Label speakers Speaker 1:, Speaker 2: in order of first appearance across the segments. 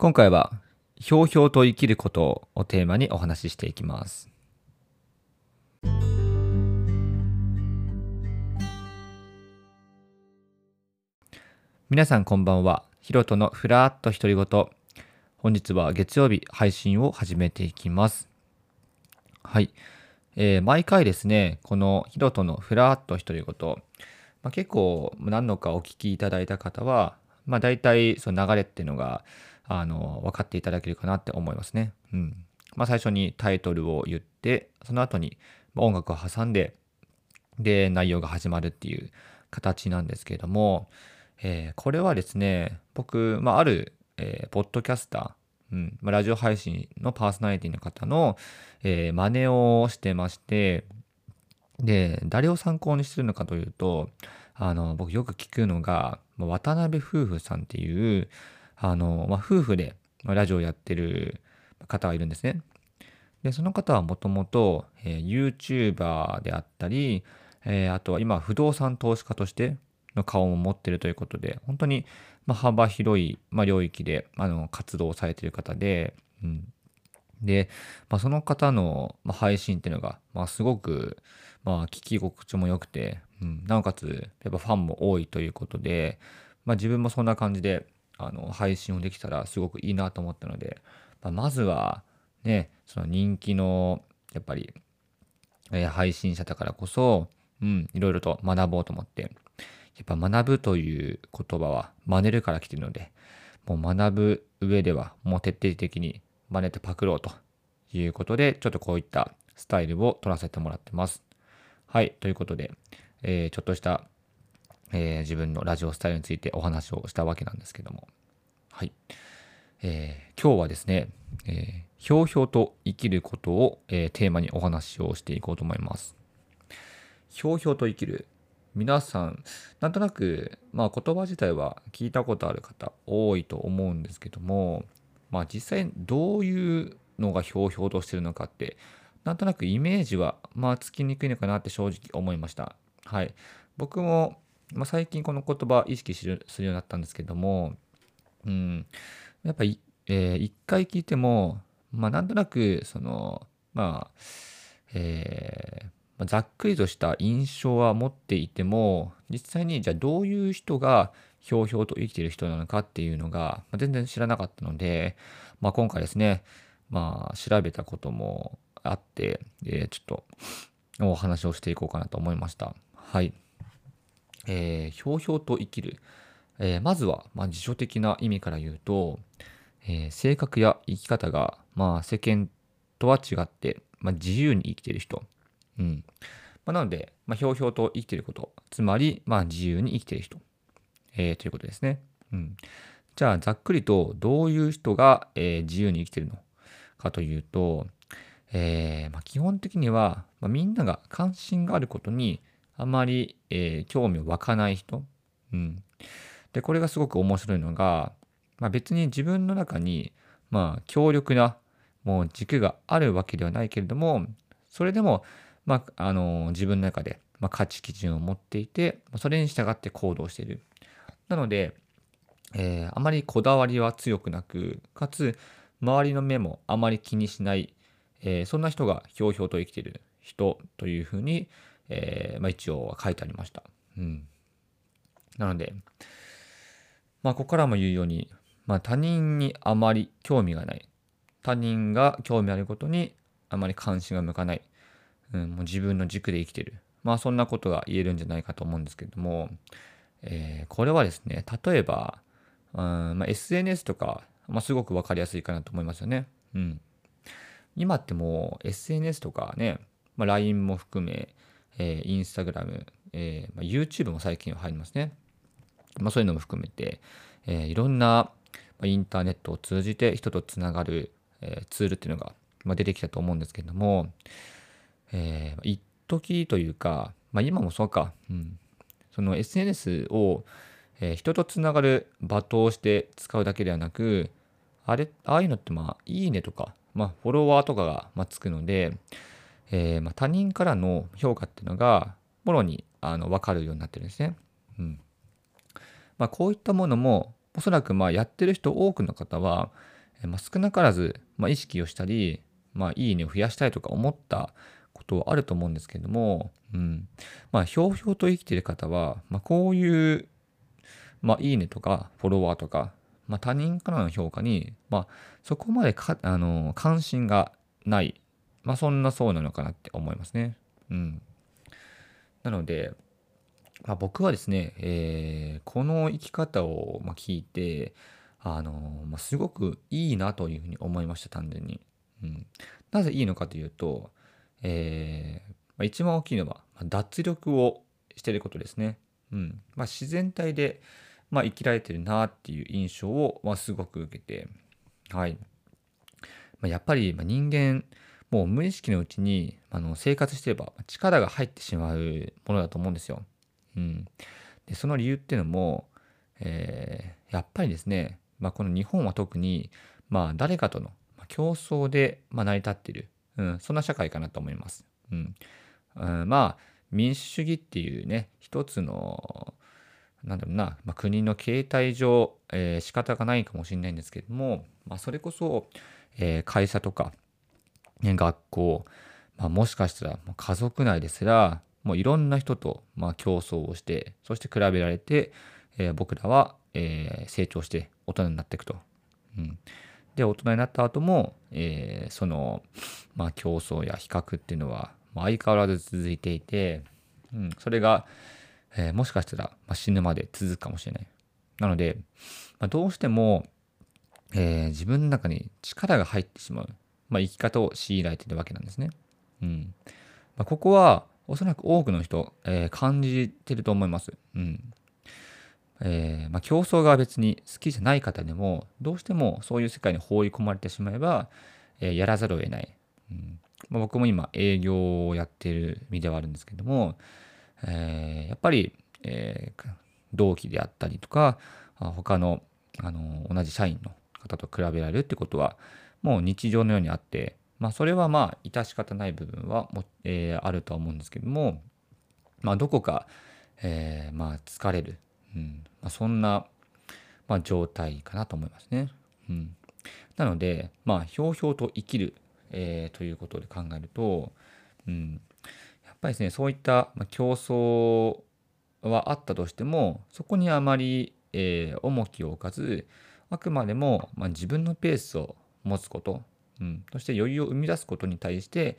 Speaker 1: 今回は、ひょうひょうと生きることをテーマにお話ししていきます。皆さんこんばんは。ヒロトのふらっと独り言。本日は月曜日配信を始めていきます。はい。えー、毎回ですね、このヒロトのふらっと独り言、まあ、結構何のかお聞きいただいた方は、まあ、大体その流れっていうのがあの分かっていただけるかなって思いますね。うんまあ、最初にタイトルを言ってその後に音楽を挟んでで内容が始まるっていう形なんですけれども、えー、これはですね僕、まあ、ある、えー、ポッドキャスターうんまあ、ラジオ配信のパーソナリティの方の、えー、真似をしてまして、で、誰を参考にしてるのかというと、あの、僕よく聞くのが、渡辺夫婦さんっていう、あの、まあ、夫婦でラジオをやってる方がいるんですね。で、その方はもともと、えー、YouTuber であったり、えー、あとは今不動産投資家としての顔も持ってるということで、本当にま幅広い、ま領域であの活動をされてる方で、うん、で、まあ、その方の、ま配信っていうのが、まあ、すごく、まあ、聞き心地も良くて、うん、なおかつやっぱファンも多いということで、まあ、自分もそんな感じであの配信をできたらすごくいいなと思ったので、まあ、まずはねその人気のやっぱり、えー、配信者だからこそ、うん、いろいろと学ぼうと思ってやっぱ学ぶという言葉は真似るから来てるので、もう学ぶ上ではもう徹底的に真似てパクろうということで、ちょっとこういったスタイルを取らせてもらってます。はい、ということで、えー、ちょっとした、えー、自分のラジオスタイルについてお話をしたわけなんですけども、はい。えー、今日はですね、えー、ひょうひょうと生きることを、えー、テーマにお話をしていこうと思います。ひょうひょうと生きる皆さんなんとなく、まあ、言葉自体は聞いたことある方多いと思うんですけども、まあ、実際どういうのがひょうひょうとしてるのかってなんとなくイメージは、まあ、つきにくいのかなって正直思いました。はい、僕も、まあ、最近この言葉意識するようになったんですけども、うん、やっぱり、えー、一回聞いても、まあ、なんとなくそのまあえーまざっくりとした印象は持っていても実際にじゃあどういう人がひょうひょうと生きている人なのかっていうのが、ま全然知らなかったので、まあ、今回ですね、まあ、調べたこともあって、えー、ちょっとお話をしていこうかなと思いました。はい。えー、ひょうひょうと生きる。えー、まずは、まあ、辞書的な意味から言うと、えー、性格や生き方が、まあ、世間とは違って、まあ、自由に生きてる人。うん。まあ、なので、まあ、ひょうひょうと生きてること、つまり、まあ、自由に生きてる人、えー、ということですね。うん。じゃあ、ざっくりと、どういう人が、えー、自由に生きてるの？かというと、えーまあ、基本的には、まあ、みんなが関心があることにあまり、えー、興味を湧かない人。うん。で、これがすごく面白いのが、まあ、別に自分の中に、まあ、強力なもう軸があるわけではないけれども、それでも、まあ、あの自分の中で、まあ、価値基準を持っていてそれに従って行動している。なので、えー、あまりこだわりは強くなくかつ周りの目もあまり気にしない、えー、そんな人がひょうひょうと生きている人というふうに、えーまあ、一応は書いてありました。うん、なので、まあ、ここからも言うように、まあ、他人にあまり興味がない他人が興味あることにあまり関心が向かないうん、もう自分の軸で生きてる。まあそんなことが言えるんじゃないかと思うんですけれども、えー、これはですね、例えば、うんまあ、SNS とか、まあ、すごく分かりやすいかなと思いますよね。うん。今ってもう SNS とかね、まあ、LINE も含め、えー、Instagram、えーまあ、YouTube も最近は入りますね。まあ、そういうのも含めて、えー、いろんなインターネットを通じて人とつながる、えー、ツールっていうのが、まあ、出てきたと思うんですけれども、えー、一時というか、まあ、今もそうか、うん、その SNS を、えー、人とつながる場として使うだけではなく、あれ、ああいうのってまあ、いいねとか、まあ、フォロワーとかが、まあ、つくので、えーまあ、他人からの評価っていうのが、もろにあの分かるようになってるんですね。うん。まあ、こういったものも、おそらくまあやってる人多くの方は、えまあ、少なからず、まあ、意識をしたり、まあ、いいねを増やしたいとか思ったことはあると思うんですけども、うん。まあ、ひょうひょうと生きてる方は、まあ、こういう、まあ、いいねとか、フォロワーとか、まあ、他人からの評価に、まあ、そこまでか、あの、関心がない。まあ、そんなそうなのかなって思いますね。うん。なので、まあ、僕はですね、えー、この生き方を、聞いて、あのまあ、すごくいいなというふうに思いました、単純に。うん、なぜいいのかというと、えーまあ、一番大きいのは、脱力をしてることですね。うんまあ、自然体で、まあ、生きられてるなっていう印象を、まあ、すごく受けて、はいまあ、やっぱり、まあ、人間もう無意識のうちにあの生活してれば力が入ってしまうものだと思うんですよ。うん、でその理由っていうのも、えー、やっぱりですね、まあ、この日本は特に、まあ、誰かとの競争で、まあ、成り立っている、うん、そんな社会かなと思います。うん、うん、まあ民主主義っていうね一つのなんだろうな、まあ、国の形態上、えー、仕方がないかもしれないんですけども、まあ、それこそ、えー、会社とか、ね、学校、まあ、もしかしたら家族内ですらもういろんな人と、まあ、競争をしてそして比べられて、えー、僕らは、えー、成長して大人になっていくと。うん、で大人になった後も、えー、その、まあ、競争や比較っていうのは、まあ、相変わらず続いていて、うん、それが、えー、もしかしたら、まあ、死ぬまで続くかもしれない。なので、まあ、どうしても、えー、自分の中に力が入ってしまう、まあ、生き方を強いられているわけなんですね。うんまあ、ここはおそらく多くの人、えー、感じてると思います。うんえーまあ、競争が別に好きじゃない方でもどうしてもそういう世界に放り込まれてしまえば、えー、やらざるを得ない。うんまあ、僕も今営業をやってる身ではあるんですけども、えー、やっぱり、え、同期であったりとか他のあの同じ社員の方と比べられるってことはもう日常のようにあって、まあ、それはまあ致し方ない部分はも、えー、あるとは思うんですけども、まあ、どこか、えー、まあ疲れる、うんまあ、そんな、まあ、状態かなと思いますね。うん、なので、まあ、ひょうひょうと生きる、えー、ということで考えると、うん、やっぱりですねそういった競争はあったとしてもそこにあまり、えー、重きを置かずあくまでも、まあ、自分のペースを持つこと、うん、そして余裕を生み出すことに対して、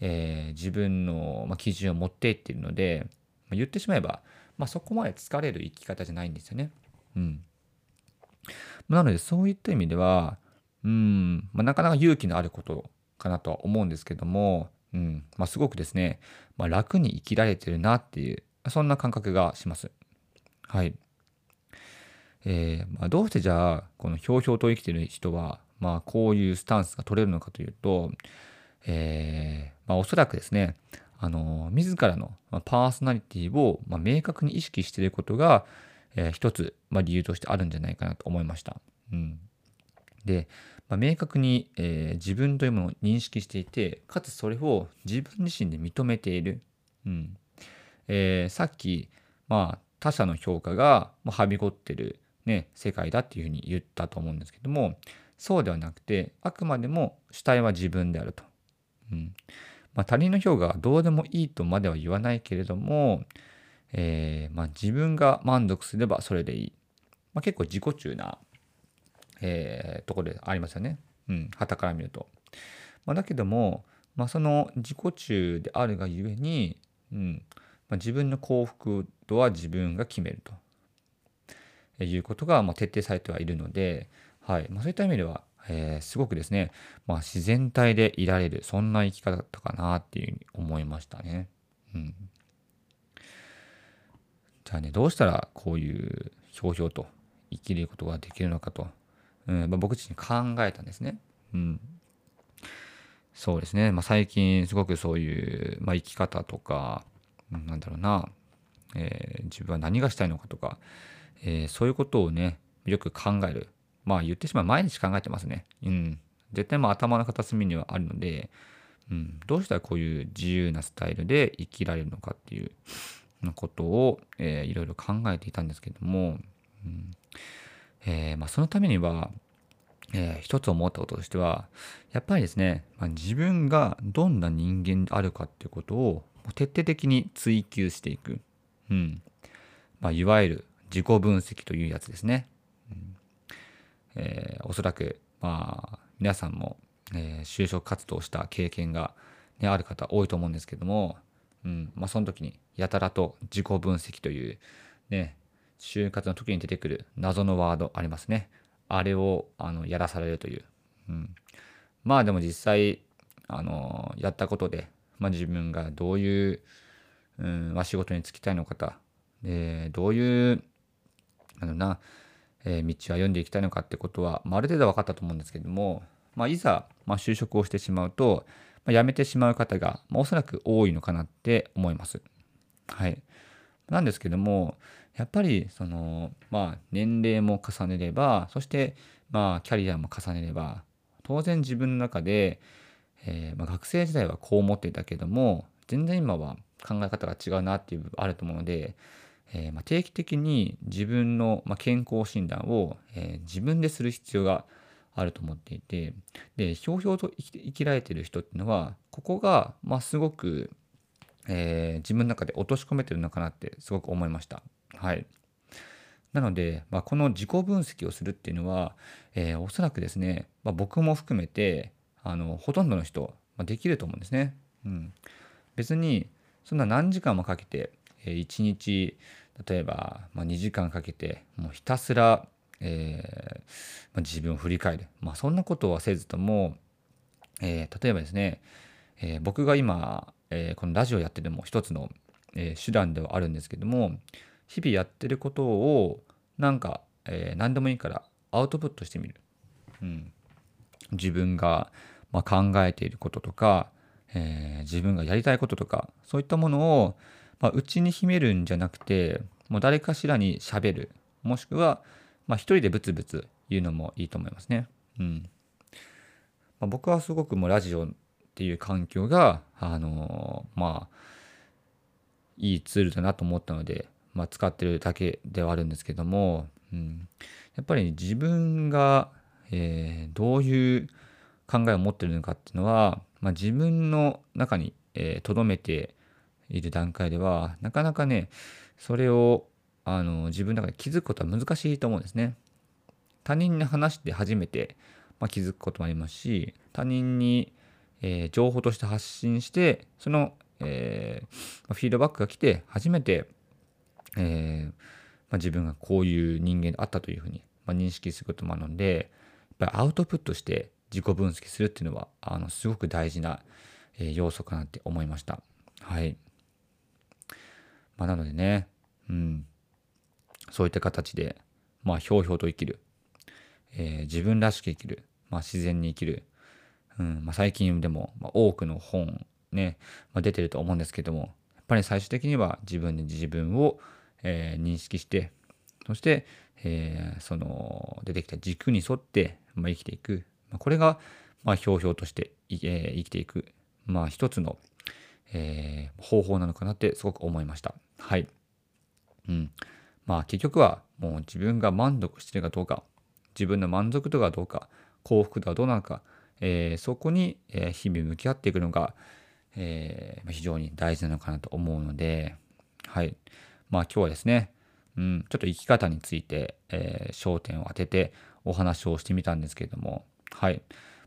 Speaker 1: えー、自分の、まあ、基準を持っていっているので、まあ、言ってしまえば、まあ、そこまで疲れる生き方じゃないんですよね。うん、なのでそういった意味では、うんまあ、なかなか勇気のあることかなとは思うんですけども、うんまあ、すごくですね、まあ、楽に生きられてるなっていうそんな感覚がします。はい。えーまあ、どうしてじゃあこのひょうひょうと生きてる人はまあ、こういうスタンスが取れるのかというと、えーまあ、おそらくですね、あの自らのパーソナリティを、ま、明確に意識していることが、えー、一つ、ま、理由としてあるんじゃないかなと思いました。うん、で、まあ、明確に、えー、自分というものを認識していてかつそれを自分自身で認めている。うんえー、さっき、まあ、他者の評価がはびこってる、ね、世界だっていうふうに言ったと思うんですけどもそうではなくてあくまでも主体は自分であると。うんまあ、他人の評価がどうでもいいとまでは言わないけれども、えー、まあ、自分が満足すればそれでいい。まあ、結構自己中な、えー、ところでありますよね。うん、旗から見ると。まあ、だけども、まあ、その自己中であるがゆえに、うんまあ、自分の幸福度は自分が決めるということが、まあ、徹底されてはいるので、はい。まあ、そういった意味では、えー、すごくですね、まあ、自然体でいられるそんな生き方だったかなっていうふうに思いましたね。うん、じゃあねどうしたらこういうひょうひょうと生きることができるのかと、うん。まあ、僕自身考えたんですね。うん、そうですね、まあ、最近すごくそういう、まあ、生き方とか、うん、なんだろうな、えー、自分は何がしたいのかとか、えー、そういうことをねよく考えるまあ言ってしまう毎日考えてますね。うん。絶対まあ頭の片隅にはあるので、うん、どうしたらこういう自由なスタイルで生きられるのかっていうことを、えー、いろいろ考えていたんですけども、うんえー、まあ、そのためには、えー、一つ思ったこととしてはやっぱりですね、まあ、自分がどんな人間であるかっていうことを徹底的に追求していく、うんまあ、いわゆる自己分析というやつですね。えー、おそらく、まあ、皆さんも、えー、就職活動した経験が、ね、ある方多いと思うんですけども、うんまあ、その時にやたらと自己分析という、ね、就活の時に出てくる謎のワードありますね。あれをあのやらされるという。うん、まあでも実際あのやったことで、まあ、自分がどういう、うんま、仕事に就きたいのかでどういうあのな、え、道を歩んでいきたいのかってことは、まあ、ある程度分かったと思うんですけども、まあ、いざ、まあ、就職をしてしまうと、まあ、辞めてしまう方が、まあ、おそらく多いのかなって思います。はい。なんですけども、やっぱりそのまあ年齢も重ねればそしてまあキャリアも重ねれば当然自分の中で、えー、まあ、学生時代はこう思っていたけども全然今は考え方が違うなっていう部分あると思うので、えー、ま、定期的に自分の、ま健康診断を、えー、自分でする必要があると思っていてでひょうひょうと生きられてる人っていうのはここが、ま、すごく、え自分の中で落とし込めてるのかなってすごく思いました。はい。なので、まあ、この自己分析をするっていうのは、え、おそらくですね、まあ、僕も含めてあのほとんどの人、まあ、できると思うんですね。うん、別にそんな何時間もかけて、え、1日例えば、まあ、2時間かけてもうひたすら、えーまあ、自分を振り返る、まあ、そんなことはせずとも、えー、例えばですね、えー、僕が今、え、このラジオやってるのも一つの、え、手段ではあるんですけども日々やってることをなんか、え、何でもいいからアウトプットしてみる。うん、自分が、ま、考えていることとか、え、自分がやりたいこととかそういったものを、まあ、内に秘めるんじゃなくてもう誰かしらにしゃべる。もしくは、まあ、一人でブツブツ言うのもいいと思いますね。うん。まあ、僕はすごくもうラジオっていう環境があのー、まあいいツールだなと思ったのでまあ、使ってるだけではあるんですけども、うん、やっぱり自分が、えー、どういう考えを持ってるのかっていうのは、まあ、自分の中にとど、えー、めている段階ではなかなかねそれをあの自分の中で気づくことは難しいと思うんですね。他人に話して初めて、まあ、気づくこともありますし他人に、えー、情報として発信してその、えー、フィードバックが来て初めてえー、まあ、自分がこういう人間であったというふうに、まあ、認識することもあるのでやっぱりアウトプットして自己分析するっていうのはあのすごく大事な、えー、要素かなって思いました。はい。まあ、なのでね、うん、そういった形で、まあ、ひょうひょうと生きる、えー、自分らしく生きる、まあ、自然に生きる、うん。まあ、最近でも、まあ、多くの本ね、まあ、出てると思うんですけどもやっぱり最終的には自分で自分を、えー、認識してそして、えー、その出てきた軸に沿って、まあ、生きていく、まあ、これが、まあ、ひょうひょうとして、えー、生きていく、まあ、一つの、えー、方法なのかなってすごく思いました。はい。うん。まあ結局はもう自分が満足してるかどうか自分の満足度がどうか幸福度はどうなのか、えー、そこに、日々向き合っていくのが、えー、非常に大事なのかなと思うので、はい。まあ今日はですね、うん、ちょっと生き方について、えー、焦点を当ててお話をしてみたんですけれども、はい。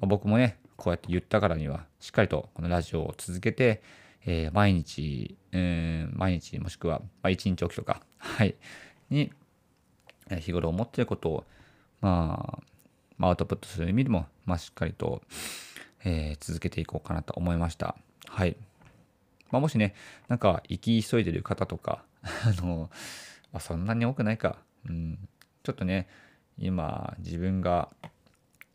Speaker 1: まあ、僕もね、こうやって言ったからには、しっかりとこのラジオを続けて、えー、毎日、え、毎日もしくは、まあ、1日おきとか、はい、に、日頃思っていることを、まあ、アウトプットする意味でも、まあ、しっかりと、えー、続けていこうかなと思いました。はい。まあ、もしね、なんか生き急いでる方とか、あの、まあ、そんなに多くないか。うん。ちょっとね、今、自分が、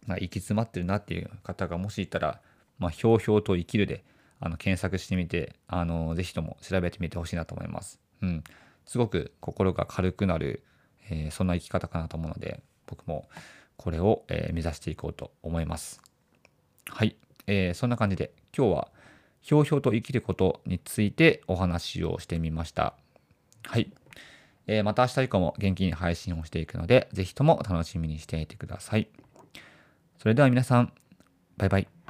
Speaker 1: まあ、行き詰まってるなっていう方がもしいたら、まあ、ひょうひょうと生きるで、あの、検索してみて、あの、ぜひとも調べてみてほしいなと思います。うん。すごく心が軽くなる、えー、そんな生き方かなと思うので、僕もこれを、えー、目指していこうと思います。はい。えー、そんな感じで、今日は、ひょうひょうと生きることについてお話をしてみました。はい。えー、また明日以降も元気に配信をしていくので、ぜひとも楽しみにしていてください。それでは皆さん、バイバイ。